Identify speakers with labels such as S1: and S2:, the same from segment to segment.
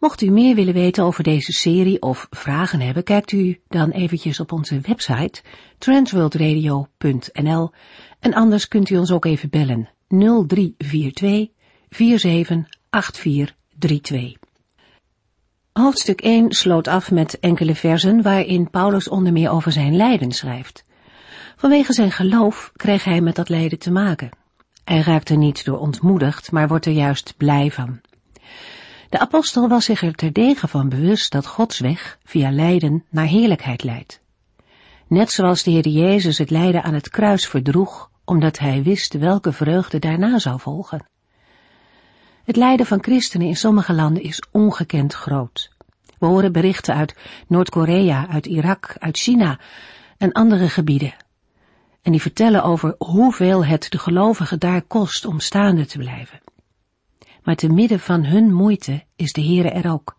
S1: Mocht u meer willen weten over deze serie of vragen hebben, kijkt u dan eventjes op onze website transworldradio.nl en anders kunt u ons ook even bellen 0342 478432. Hoofdstuk 1 sloot af met enkele versen waarin Paulus onder meer over zijn lijden schrijft. Vanwege zijn geloof kreeg hij met dat lijden te maken. Hij raakt er niet door ontmoedigd, maar wordt er juist blij van. De apostel was zich er terdege van bewust dat Gods weg via lijden naar heerlijkheid leidt. Net zoals de Heer Jezus het lijden aan het kruis verdroeg, omdat hij wist welke vreugde daarna zou volgen. Het lijden van christenen in sommige landen is ongekend groot. We horen berichten uit Noord-Korea, uit Irak, uit China en andere gebieden. En die vertellen over hoeveel het de gelovigen daar kost om staande te blijven maar te midden van hun moeite is de Heere er ook.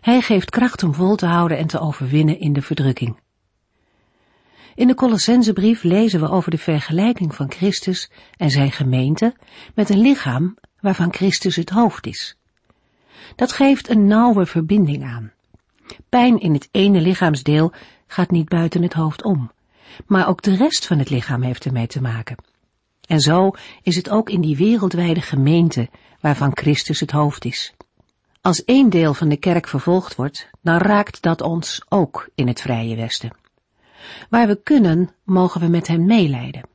S1: Hij geeft kracht om vol te houden en te overwinnen in de verdrukking. In de Colossensebrief lezen we over de vergelijking van Christus en zijn gemeente met een lichaam waarvan Christus het hoofd is. Dat geeft een nauwe verbinding aan. Pijn in het ene lichaamsdeel gaat niet buiten het hoofd om, maar ook de rest van het lichaam heeft ermee te maken. En zo is het ook in die wereldwijde gemeente waarvan Christus het hoofd is. Als één deel van de kerk vervolgd wordt, dan raakt dat ons ook in het vrije Westen. Waar we kunnen, mogen we met hen meeleiden.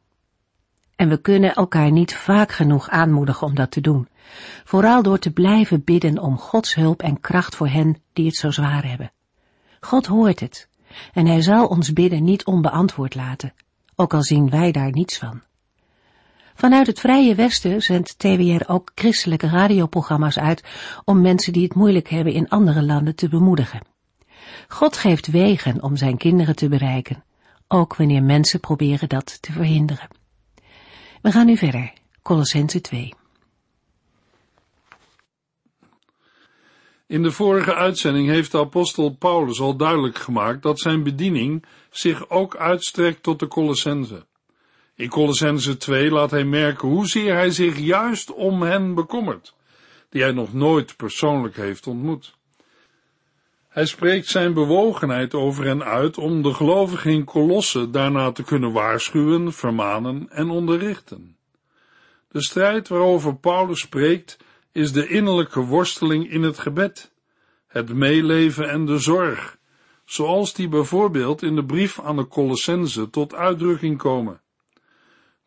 S1: En we kunnen elkaar niet vaak genoeg aanmoedigen om dat te doen, vooral door te blijven bidden om Gods hulp en kracht voor hen die het zo zwaar hebben. God hoort het, en hij zal ons bidden niet onbeantwoord laten, ook al zien wij daar niets van. Vanuit het Vrije Westen zendt TWR ook christelijke radioprogramma's uit om mensen die het moeilijk hebben in andere landen te bemoedigen. God geeft wegen om zijn kinderen te bereiken, ook wanneer mensen proberen dat te verhinderen. We gaan nu verder, Colossense 2.
S2: In de vorige uitzending heeft de apostel Paulus al duidelijk gemaakt dat zijn bediening zich ook uitstrekt tot de Colossense. In Colossense 2 laat hij merken hoezeer hij zich juist om hen bekommert, die hij nog nooit persoonlijk heeft ontmoet. Hij spreekt zijn bewogenheid over hen uit om de gelovigen in Kolosse daarna te kunnen waarschuwen, vermanen en onderrichten. De strijd waarover Paulus spreekt is de innerlijke worsteling in het gebed, het meeleven en de zorg, zoals die bijvoorbeeld in de brief aan de Colossense tot uitdrukking komen.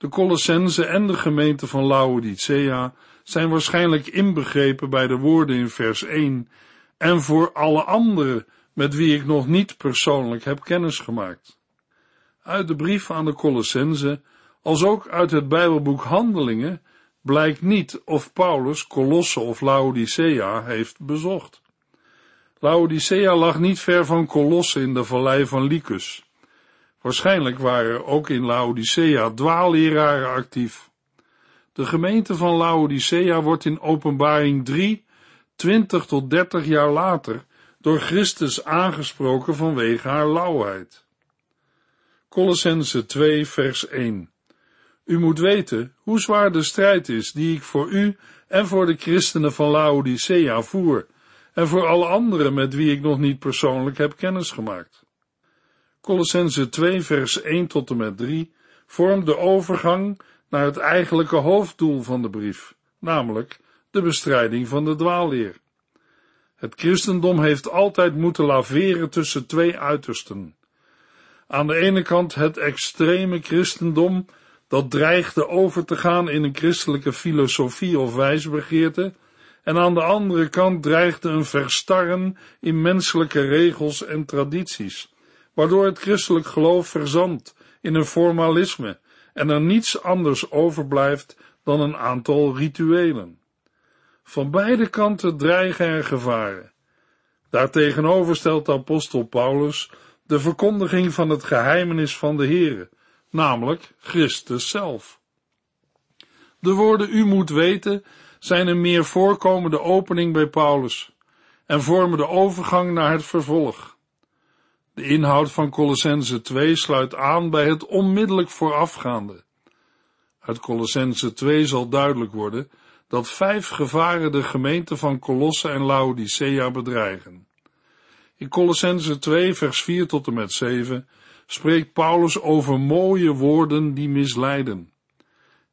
S2: De Colossense en de gemeente van Laodicea zijn waarschijnlijk inbegrepen bij de woorden in vers 1 en voor alle anderen met wie ik nog niet persoonlijk heb kennis gemaakt. Uit de brief aan de Colossense, als ook uit het Bijbelboek Handelingen, blijkt niet of Paulus Colosse of Laodicea heeft bezocht. Laodicea lag niet ver van Colosse in de vallei van Lycus. Waarschijnlijk waren ook in Laodicea dwaalleraren actief. De gemeente van Laodicea wordt in openbaring 3, 20 tot 30 jaar later, door Christus aangesproken vanwege haar lauwheid. Colossense 2 vers 1 U moet weten hoe zwaar de strijd is die ik voor u en voor de christenen van Laodicea voer, en voor alle anderen met wie ik nog niet persoonlijk heb kennis gemaakt. Colossense 2 vers 1 tot en met 3 vormt de overgang naar het eigenlijke hoofddoel van de brief, namelijk de bestrijding van de dwaalleer. Het christendom heeft altijd moeten laveren tussen twee uitersten. Aan de ene kant het extreme christendom, dat dreigde over te gaan in een christelijke filosofie of wijsbegeerte, en aan de andere kant dreigde een verstarren in menselijke regels en tradities waardoor het christelijk geloof verzandt in een formalisme en er niets anders overblijft dan een aantal rituelen. Van beide kanten dreigen er gevaren. Daartegenover stelt de apostel Paulus de verkondiging van het geheimenis van de Here, namelijk Christus zelf. De woorden u moet weten zijn een meer voorkomende opening bij Paulus en vormen de overgang naar het vervolg. De inhoud van Colossense 2 sluit aan bij het onmiddellijk voorafgaande. Uit Colossense 2 zal duidelijk worden dat vijf gevaren de gemeente van Colosse en Laodicea bedreigen. In Colossense 2 vers 4 tot en met 7 spreekt Paulus over mooie woorden die misleiden.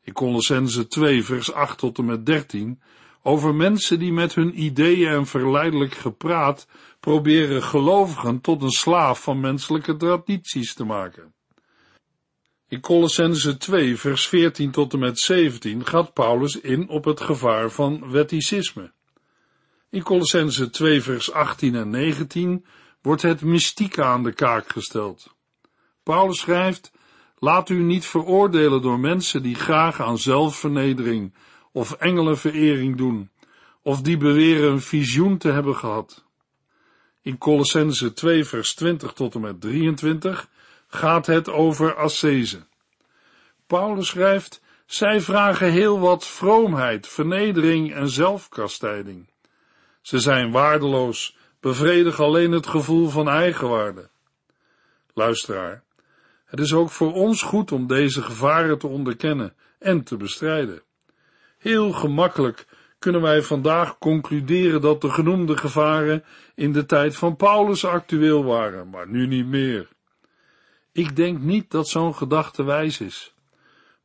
S2: In Colossense 2 vers 8 tot en met 13 over mensen die met hun ideeën en verleidelijk gepraat proberen gelovigen tot een slaaf van menselijke tradities te maken. In Colossense 2 vers 14 tot en met 17 gaat Paulus in op het gevaar van wetticisme. In Colossense 2 vers 18 en 19 wordt het mystieke aan de kaak gesteld. Paulus schrijft, laat u niet veroordelen door mensen die graag aan zelfvernedering of engelenverering doen, of die beweren een visioen te hebben gehad. In Colossense 2 vers 20 tot en met 23 gaat het over ascese. Paulus schrijft, zij vragen heel wat vroomheid, vernedering en zelfkastijding. Ze zijn waardeloos, bevredigen alleen het gevoel van eigenwaarde. Luisteraar, het is ook voor ons goed om deze gevaren te onderkennen en te bestrijden. Heel gemakkelijk kunnen wij vandaag concluderen dat de genoemde gevaren in de tijd van Paulus actueel waren, maar nu niet meer. Ik denk niet dat zo'n gedachte wijs is.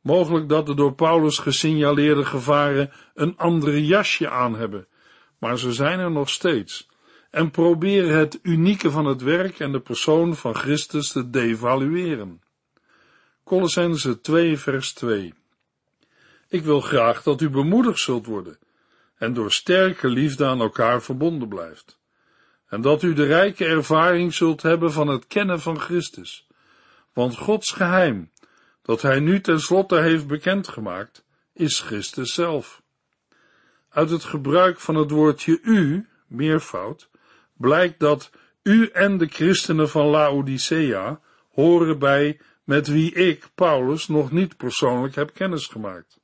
S2: Mogelijk dat de door Paulus gesignaleerde gevaren een andere jasje aan hebben, maar ze zijn er nog steeds en proberen het unieke van het werk en de persoon van Christus te devalueren. Colossense 2 vers 2 Ik wil graag dat u bemoedigd zult worden en door sterke liefde aan elkaar verbonden blijft. En dat u de rijke ervaring zult hebben van het kennen van Christus. Want Gods geheim, dat hij nu tenslotte heeft bekendgemaakt, is Christus zelf. Uit het gebruik van het woordje u, meervoud, blijkt dat u en de christenen van Laodicea horen bij met wie ik, Paulus, nog niet persoonlijk heb kennisgemaakt.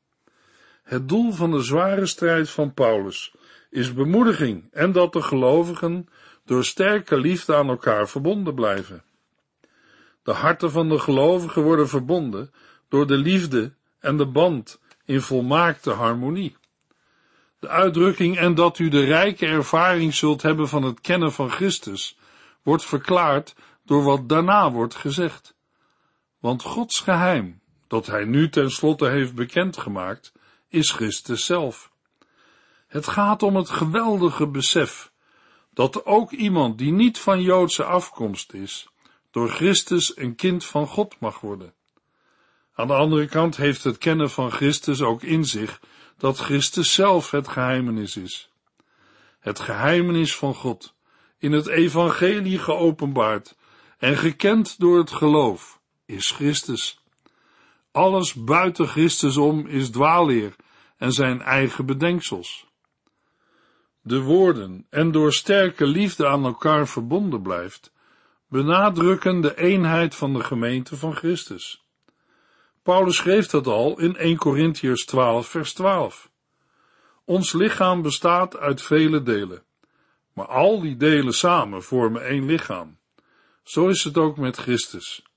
S2: Het doel van de zware strijd van Paulus is bemoediging en dat de gelovigen door sterke liefde aan elkaar verbonden blijven. De harten van de gelovigen worden verbonden door de liefde en de band in volmaakte harmonie. De uitdrukking en dat u de rijke ervaring zult hebben van het kennen van Christus wordt verklaard door wat daarna wordt gezegd. Want Gods geheim, dat hij nu tenslotte heeft bekendgemaakt, is Christus zelf. Het gaat om het geweldige besef dat ook iemand die niet van Joodse afkomst is, door Christus een kind van God mag worden. Aan de andere kant heeft het kennen van Christus ook in zich dat Christus zelf het geheimenis is. Het geheimenis van God, in het evangelie geopenbaard en gekend door het geloof, is Christus. Alles buiten Christus om is dwaalleer en zijn eigen bedenksels. De woorden en door sterke liefde aan elkaar verbonden blijft, benadrukken de eenheid van de gemeente van Christus. Paulus schreef dat al in 1 Corinthiërs 12 vers 12. Ons lichaam bestaat uit vele delen, maar al die delen samen vormen één lichaam. Zo is het ook met Christus.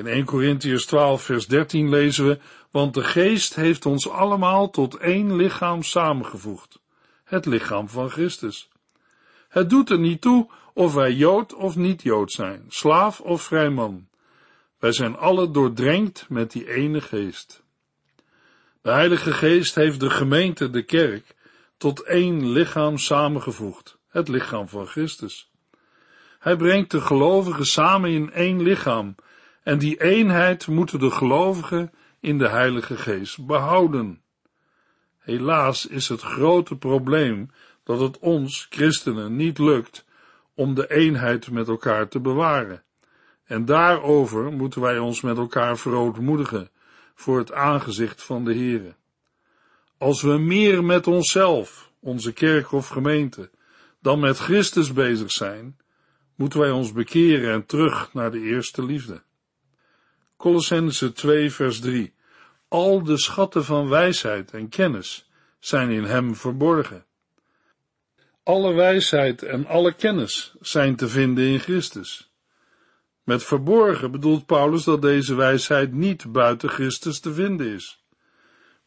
S2: In 1 Corinthiërs 12 vers 13 lezen we, want de geest heeft ons allemaal tot één lichaam samengevoegd, het lichaam van Christus. Het doet er niet toe of wij Jood of niet Jood zijn, slaaf of vrijman. Wij zijn alle doordrenkt met die ene geest. De Heilige Geest heeft de gemeente, de kerk, tot één lichaam samengevoegd, het lichaam van Christus. Hij brengt de gelovigen samen in één lichaam, en die eenheid moeten de gelovigen in de Heilige Geest behouden. Helaas is het grote probleem dat het ons, christenen, niet lukt om de eenheid met elkaar te bewaren. En daarover moeten wij ons met elkaar verootmoedigen voor het aangezicht van de Heere. Als we meer met onszelf onze kerk of gemeente, dan met Christus bezig zijn, moeten wij ons bekeren en terug naar de eerste liefde. Colossense 2 vers 3 Al de schatten van wijsheid en kennis zijn in hem verborgen. Alle wijsheid en alle kennis zijn te vinden in Christus. Met verborgen bedoelt Paulus dat deze wijsheid niet buiten Christus te vinden is,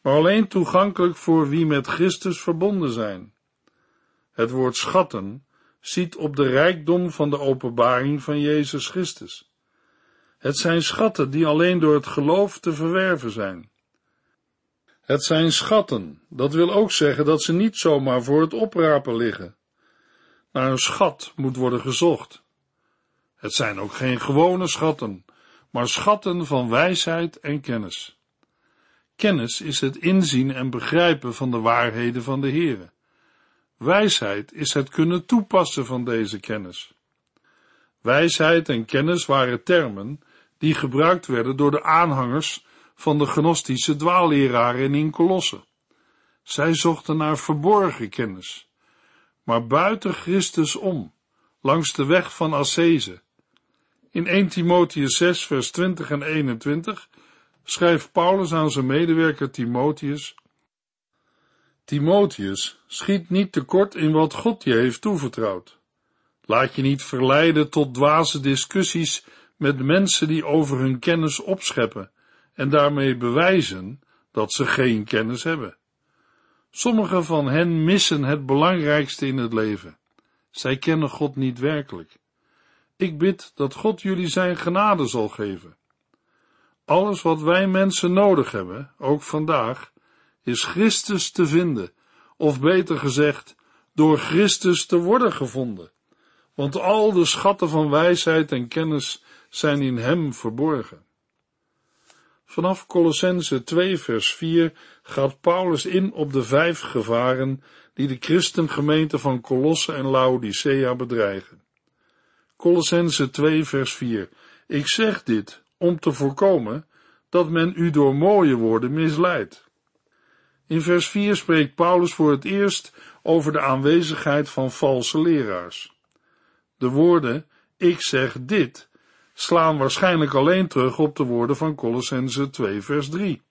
S2: maar alleen toegankelijk voor wie met Christus verbonden zijn. Het woord schatten ziet op de rijkdom van de openbaring van Jezus Christus. Het zijn schatten die alleen door het geloof te verwerven zijn. Het zijn schatten, dat wil ook zeggen dat ze niet zomaar voor het oprapen liggen. Naar een schat moet worden gezocht. Het zijn ook geen gewone schatten, maar schatten van wijsheid en kennis. Kennis is het inzien en begrijpen van de waarheden van de Here. Wijsheid is het kunnen toepassen van deze kennis. Wijsheid en kennis waren termen die gebruikt werden door de aanhangers van de gnostische dwaalleraren in Colosse. Zij zochten naar verborgen kennis, maar buiten Christus om, langs de weg van Assese. In 1 Timotheus 6 vers 20 en 21 schrijft Paulus aan zijn medewerker Timotheus Timotheus, schiet niet tekort in wat God je heeft toevertrouwd. Laat je niet verleiden tot dwaze discussies met mensen die over hun kennis opscheppen en daarmee bewijzen dat ze geen kennis hebben. Sommigen van hen missen het belangrijkste in het leven. Zij kennen God niet werkelijk. Ik bid dat God jullie zijn genade zal geven. Alles wat wij mensen nodig hebben, ook vandaag, is Christus te vinden, of beter gezegd, door Christus te worden gevonden. Want al de schatten van wijsheid en kennis zijn in Hem verborgen. Vanaf Colossense 2 vers 4 gaat Paulus in op de vijf gevaren die de christengemeente van Colosse en Laodicea bedreigen. Colossense 2 vers 4 Ik zeg dit om te voorkomen dat men u door mooie woorden misleidt. In vers 4 spreekt Paulus voor het eerst over de aanwezigheid van valse leraars. De woorden ik zeg dit slaan waarschijnlijk alleen terug op de woorden van Colossense 2 vers 3.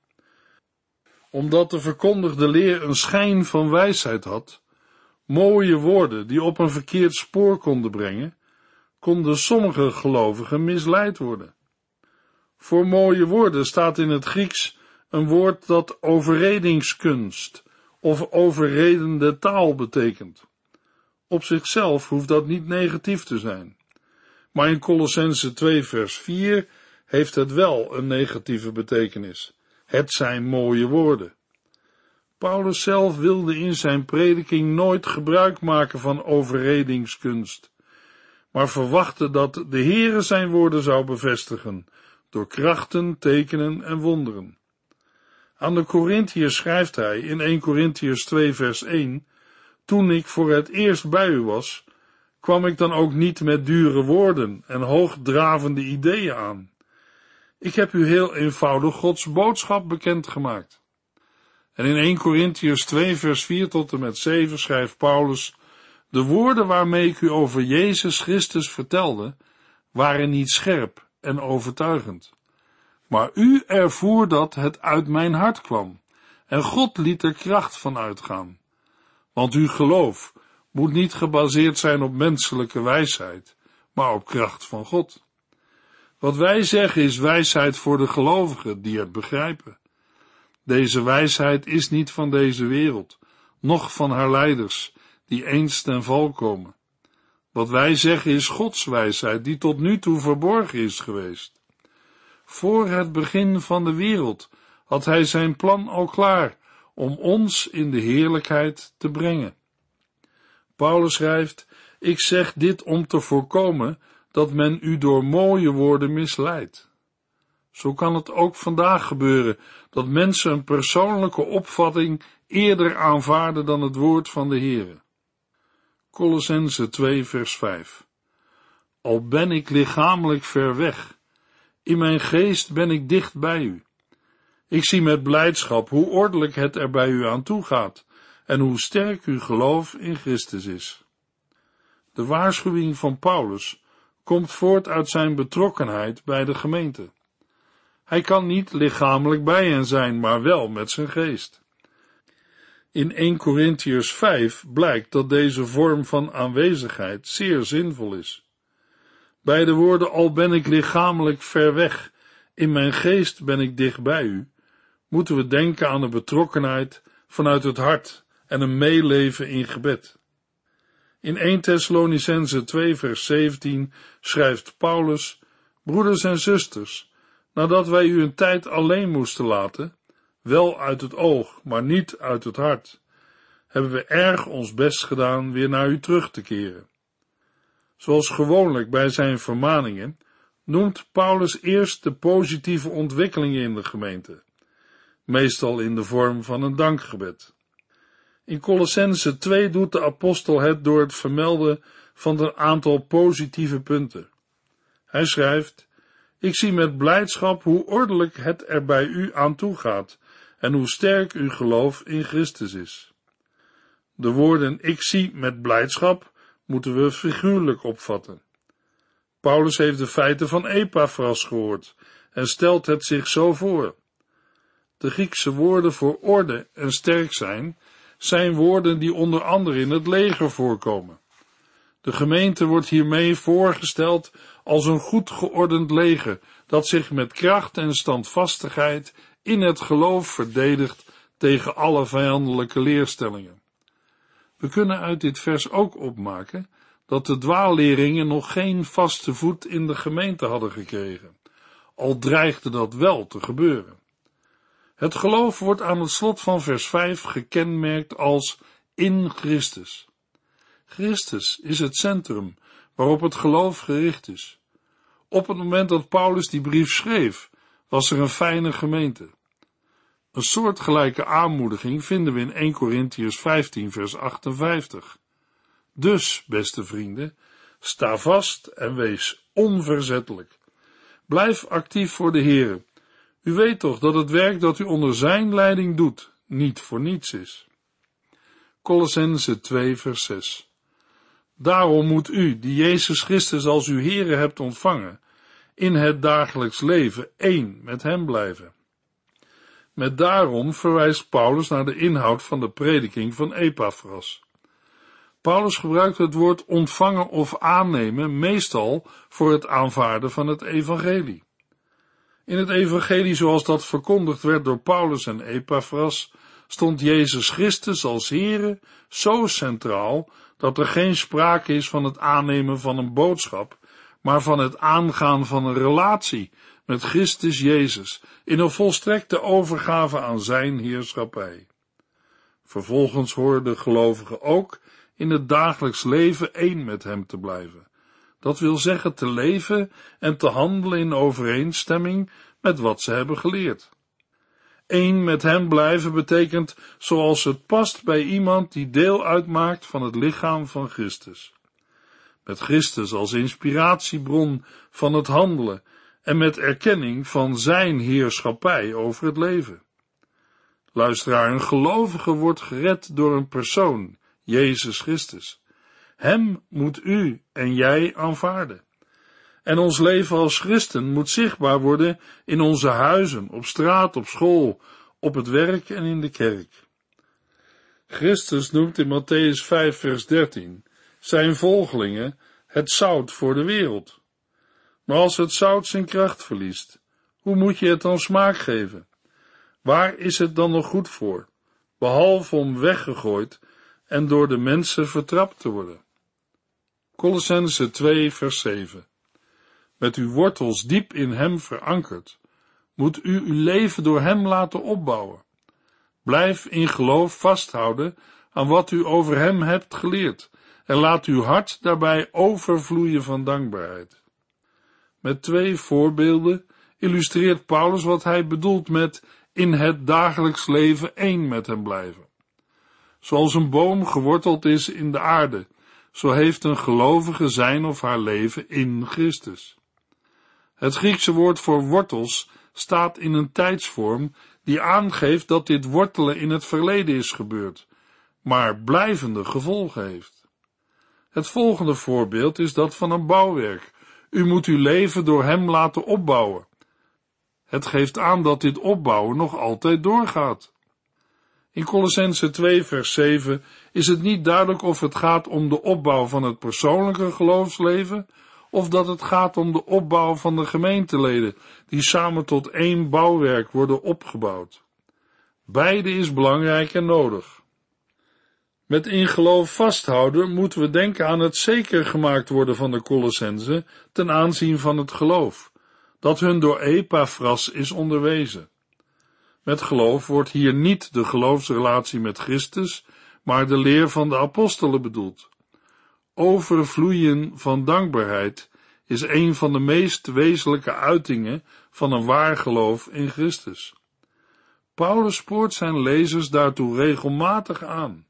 S2: Omdat de verkondigde leer een schijn van wijsheid had, mooie woorden die op een verkeerd spoor konden brengen, konden sommige gelovigen misleid worden. Voor mooie woorden staat in het Grieks een woord dat overredingskunst of overredende taal betekent. Op zichzelf hoeft dat niet negatief te zijn. Maar in Colossense 2 vers 4 heeft het wel een negatieve betekenis. Het zijn mooie woorden. Paulus zelf wilde in zijn prediking nooit gebruik maken van overredingskunst, maar verwachtte dat de Heere zijn woorden zou bevestigen, door krachten, tekenen en wonderen. Aan de Corinthiërs schrijft hij in 1 Corinthiërs 2 vers 1, Toen ik voor het eerst bij u was, kwam ik dan ook niet met dure woorden en hoogdravende ideeën aan. Ik heb u heel eenvoudig Gods boodschap bekendgemaakt. En in 1 Corinthiërs 2 vers 4 tot en met 7 schrijft Paulus, de woorden waarmee ik u over Jezus Christus vertelde, waren niet scherp en overtuigend. Maar u ervoer dat het uit mijn hart kwam, en God liet er kracht van uitgaan. Want uw geloof moet niet gebaseerd zijn op menselijke wijsheid, maar op kracht van God. Wat wij zeggen is wijsheid voor de gelovigen die het begrijpen. Deze wijsheid is niet van deze wereld, noch van haar leiders, die eens ten val komen. Wat wij zeggen is Gods wijsheid, die tot nu toe verborgen is geweest. Voor het begin van de wereld had hij zijn plan al klaar om ons in de heerlijkheid te brengen. Paulus schrijft, ik zeg dit om te voorkomen dat men u door mooie woorden misleidt. Zo kan het ook vandaag gebeuren dat mensen een persoonlijke opvatting eerder aanvaarden dan het woord van de Heere. Colossense 2 vers 5 Al ben ik lichamelijk ver weg, in mijn geest ben ik dicht bij u. Ik zie met blijdschap hoe ordelijk het er bij u aan toe gaat en hoe sterk uw geloof in Christus is. De waarschuwing van Paulus komt voort uit zijn betrokkenheid bij de gemeente. Hij kan niet lichamelijk bij hen zijn, maar wel met zijn geest. In 1 Corinthiërs 5 blijkt dat deze vorm van aanwezigheid zeer zinvol is. Bij de woorden al ben ik lichamelijk ver weg, in mijn geest ben ik dicht bij u, moeten we denken aan de betrokkenheid vanuit het hart en een meeleven in gebed. In 1 Thessalonicense 2 vers 17 schrijft Paulus, broeders en zusters, nadat wij u een tijd alleen moesten laten, wel uit het oog, maar niet uit het hart, hebben we erg ons best gedaan weer naar u terug te keren. Zoals gewoonlijk bij zijn vermaningen, noemt Paulus eerst de positieve ontwikkelingen in de gemeente, meestal in de vorm van een dankgebed. In Colossense 2 doet de apostel het door het vermelden van een aantal positieve punten. Hij schrijft, ik zie met blijdschap hoe ordelijk het er bij u aan toe gaat en hoe sterk uw geloof in Christus is. De woorden ik zie met blijdschap moeten we figuurlijk opvatten. Paulus heeft de feiten van Epaphras gehoord en stelt het zich zo voor. De Griekse woorden voor orde en sterk zijn, zijn woorden die onder andere in het leger voorkomen. De gemeente wordt hiermee voorgesteld als een goed geordend leger dat zich met kracht en standvastigheid in het geloof verdedigt tegen alle vijandelijke leerstellingen. We kunnen uit dit vers ook opmaken dat de dwaalleringen nog geen vaste voet in de gemeente hadden gekregen, al dreigde dat wel te gebeuren. Het geloof wordt aan het slot van vers 5 gekenmerkt als in Christus. Christus is het centrum waarop het geloof gericht is. Op het moment dat Paulus die brief schreef, was er een fijne gemeente. Een soortgelijke aanmoediging vinden we in 1 Corinthians 15 vers 58. Dus, beste vrienden, sta vast en wees onverzettelijk. Blijf actief voor de Heere. U weet toch dat het werk dat u onder zijn leiding doet niet voor niets is. Colossense 2 vers 6 Daarom moet u, die Jezus Christus als uw Heere hebt ontvangen, in het dagelijks leven één met hem blijven. Met daarom verwijst Paulus naar de inhoud van de prediking van Epaphras. Paulus gebruikt het woord ontvangen of aannemen meestal voor het aanvaarden van het evangelie. In het evangelie zoals dat verkondigd werd door Paulus en Epaphras, stond Jezus Christus als Heere zo centraal dat er geen sprake is van het aannemen van een boodschap, maar van het aangaan van een relatie met Christus Jezus in een volstrekte overgave aan zijn heerschappij. Vervolgens de gelovigen ook in het dagelijks leven één met hem te blijven. Dat wil zeggen te leven en te handelen in overeenstemming met wat ze hebben geleerd. Eén met hem blijven betekent zoals het past bij iemand die deel uitmaakt van het lichaam van Christus. Met Christus als inspiratiebron van het handelen en met erkenning van zijn heerschappij over het leven. Luisteraar, een gelovige wordt gered door een persoon, Jezus Christus. Hem moet u en jij aanvaarden. En ons leven als christen moet zichtbaar worden in onze huizen, op straat, op school, op het werk en in de kerk. Christus noemt in Matthäus 5 vers 13 zijn volgelingen het zout voor de wereld. Maar als het zout zijn kracht verliest, hoe moet je het dan smaak geven? Waar is het dan nog goed voor, behalve om weggegooid en door de mensen vertrapt te worden? Colossense 2 vers 7 Met uw wortels diep in hem verankerd, moet u uw leven door hem laten opbouwen. Blijf in geloof vasthouden aan wat u over hem hebt geleerd en laat uw hart daarbij overvloeien van dankbaarheid. Met twee voorbeelden illustreert Paulus wat hij bedoelt met in het dagelijks leven één met hem blijven. Zoals een boom geworteld is in de aarde, zo heeft een gelovige zijn of haar leven in Christus. Het Griekse woord voor wortels staat in een tijdsvorm die aangeeft dat dit wortelen in het verleden is gebeurd, maar blijvende gevolgen heeft. Het volgende voorbeeld is dat van een bouwwerk. U moet uw leven door hem laten opbouwen. Het geeft aan dat dit opbouwen nog altijd doorgaat. In Colossense 2 vers 7 is het niet duidelijk of het gaat om de opbouw van het persoonlijke geloofsleven of dat het gaat om de opbouw van de gemeenteleden die samen tot één bouwwerk worden opgebouwd. Beide is belangrijk en nodig. Met in geloof vasthouden moeten we denken aan het zeker gemaakt worden van de Colossense ten aanzien van het geloof, dat hun door Epaphras is onderwezen. Met geloof wordt hier niet de geloofsrelatie met Christus, maar de leer van de apostelen bedoeld. Overvloeien van dankbaarheid is een van de meest wezenlijke uitingen van een waar geloof in Christus. Paulus spoort zijn lezers daartoe regelmatig aan.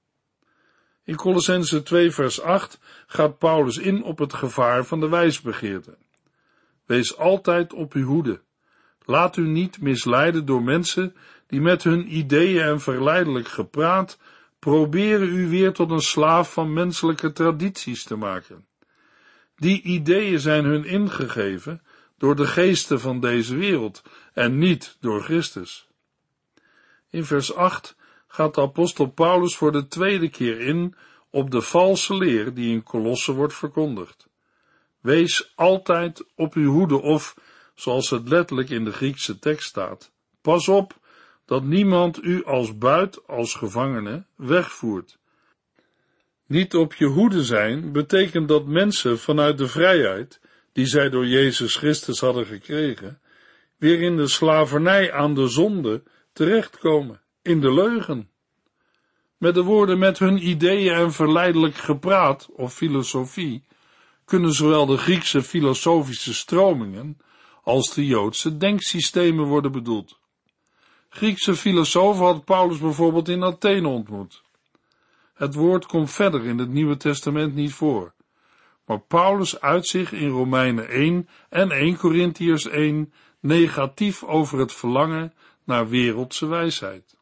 S2: In Colossense 2 vers 8 gaat Paulus in op het gevaar van de wijsbegeerte. Wees altijd op uw hoede. Laat u niet misleiden door mensen die met hun ideeën en verleidelijk gepraat proberen u weer tot een slaaf van menselijke tradities te maken. Die ideeën zijn hun ingegeven door de geesten van deze wereld en niet door Christus. In vers 8 gaat de apostel Paulus voor de tweede keer in op de valse leer die in Kolosse wordt verkondigd. Wees altijd op uw hoede of, zoals het letterlijk in de Griekse tekst staat, pas op dat niemand u als buit, als gevangene, wegvoert. Niet op je hoede zijn betekent dat mensen vanuit de vrijheid, die zij door Jezus Christus hadden gekregen, weer in de slavernij aan de zonde terechtkomen, in de leugen. Met de woorden met hun ideeën en verleidelijk gepraat of filosofie kunnen zowel de Griekse filosofische stromingen als de Joodse denksystemen worden bedoeld. Griekse filosofen had Paulus bijvoorbeeld in Athene ontmoet. Het woord komt verder in het Nieuwe Testament niet voor. Maar Paulus uit zich in Romeinen 1 en 1 Corinthiërs 1 negatief over het verlangen naar wereldse wijsheid.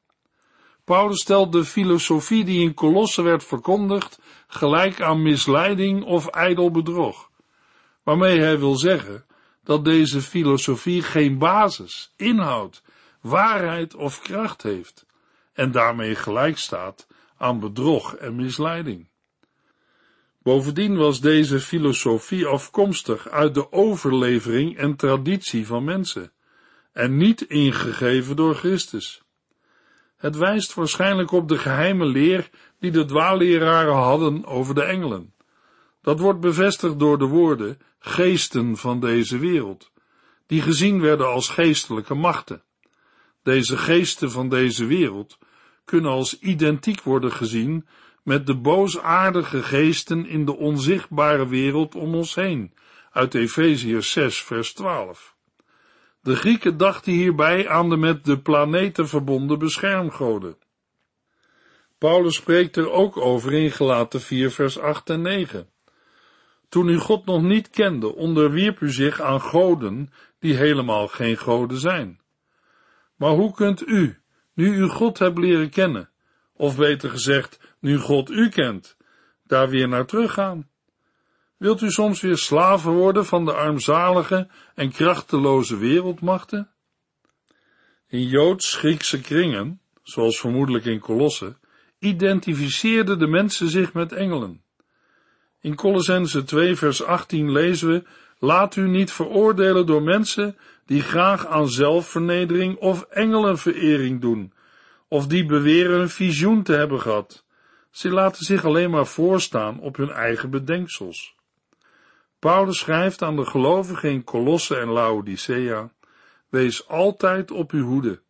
S2: Paulus stelt de filosofie die in Kolossen werd verkondigd gelijk aan misleiding of ijdel bedrog, waarmee hij wil zeggen dat deze filosofie geen basis, inhoud, waarheid of kracht heeft en daarmee gelijk staat aan bedrog en misleiding. Bovendien was deze filosofie afkomstig uit de overlevering en traditie van mensen en niet ingegeven door Christus. Het wijst waarschijnlijk op de geheime leer die de dwaalleraren hadden over de engelen. Dat wordt bevestigd door de woorden geesten van deze wereld, die gezien werden als geestelijke machten. Deze geesten van deze wereld kunnen als identiek worden gezien met de boosaardige geesten in de onzichtbare wereld om ons heen, uit Efeziërs 6 vers 12. De Grieken dachten hierbij aan de met de planeten verbonden beschermgoden. Paulus spreekt er ook over in Gelaten 4 vers 8 en 9. Toen u God nog niet kende, onderwierp u zich aan goden die helemaal geen goden zijn. Maar hoe kunt u, nu u God hebt leren kennen, of beter gezegd, nu God u kent, daar weer naar teruggaan? Wilt u soms weer slaven worden van de armzalige en krachteloze wereldmachten? In Joods-Griekse kringen, zoals vermoedelijk in Kolosse, identificeerden de mensen zich met engelen. In Colossense 2 vers 18 lezen we, laat u niet veroordelen door mensen die graag aan zelfvernedering of engelenverering doen, of die beweren een visioen te hebben gehad. Ze laten zich alleen maar voorstaan op hun eigen bedenksels. Paulus schrijft aan de gelovigen in Colosse en Laodicea, wees altijd op uw hoede.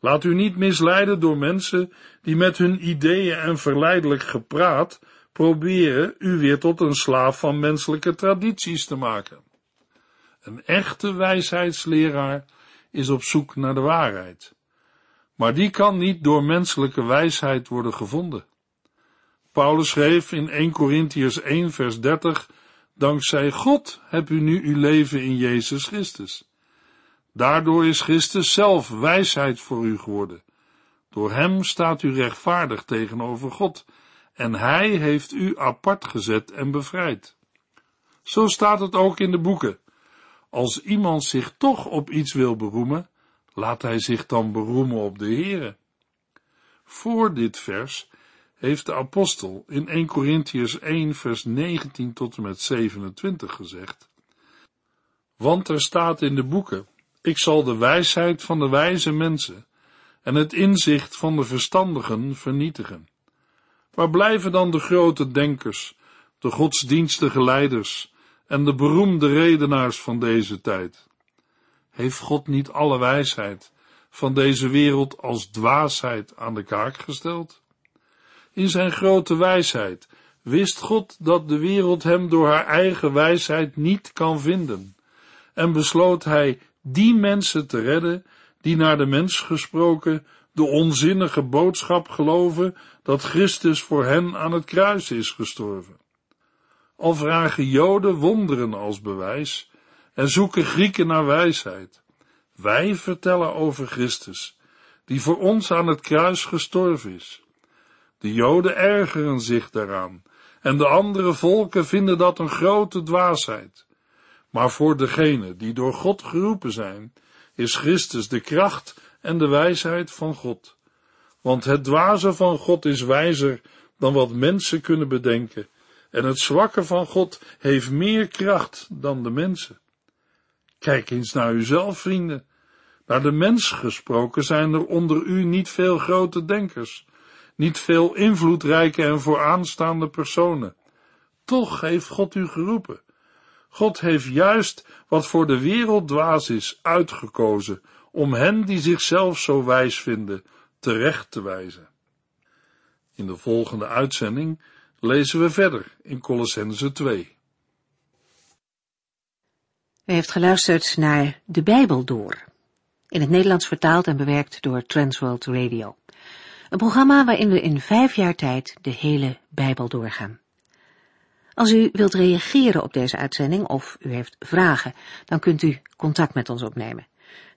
S2: Laat u niet misleiden door mensen die met hun ideeën en verleidelijk gepraat proberen u weer tot een slaaf van menselijke tradities te maken. Een echte wijsheidsleraar is op zoek naar de waarheid. Maar die kan niet door menselijke wijsheid worden gevonden. Paulus schreef in 1 Corinthians 1 vers 30 Dankzij God hebt u nu uw leven in Jezus Christus. Daardoor is Christus zelf wijsheid voor u geworden. Door hem staat u rechtvaardig tegenover God en hij heeft u apart gezet en bevrijd. Zo staat het ook in de boeken. Als iemand zich toch op iets wil beroemen, laat hij zich dan beroemen op de Heere. Voor dit vers heeft de apostel in 1 Corinthians 1 vers 19 tot en met 27 gezegd, want er staat in de boeken, ik zal de wijsheid van de wijze mensen en het inzicht van de verstandigen vernietigen. Waar blijven dan de grote denkers, de godsdienstige leiders en de beroemde redenaars van deze tijd? Heeft God niet alle wijsheid van deze wereld als dwaasheid aan de kaak gesteld? In zijn grote wijsheid wist God dat de wereld hem door haar eigen wijsheid niet kan vinden, en besloot hij die mensen te redden die naar de mens gesproken de onzinnige boodschap geloven dat Christus voor hen aan het kruis is gestorven. Al vragen Joden wonderen als bewijs en zoeken Grieken naar wijsheid. Wij vertellen over Christus, die voor ons aan het kruis gestorven is. De Joden ergeren zich daaraan en de andere volken vinden dat een grote dwaasheid. Maar voor degenen die door God geroepen zijn, is Christus de kracht en de wijsheid van God. Want het dwaze van God is wijzer dan wat mensen kunnen bedenken, en het zwakke van God heeft meer kracht dan de mensen. Kijk eens naar uzelf, vrienden. Naar de mens gesproken zijn er onder u niet veel grote denkers, niet veel invloedrijke en vooraanstaande personen. Toch heeft God u geroepen. God heeft juist wat voor de wereld dwaas is uitgekozen om hen die zichzelf zo wijs vinden terecht te wijzen. In de volgende uitzending lezen we verder in Colossense 2.
S1: U heeft geluisterd naar De Bijbel Door, in het Nederlands vertaald en bewerkt door Transworld Radio. Een programma waarin we in vijf jaar tijd de hele Bijbel doorgaan. Als u wilt reageren op deze uitzending of u heeft vragen, dan kunt u contact met ons opnemen.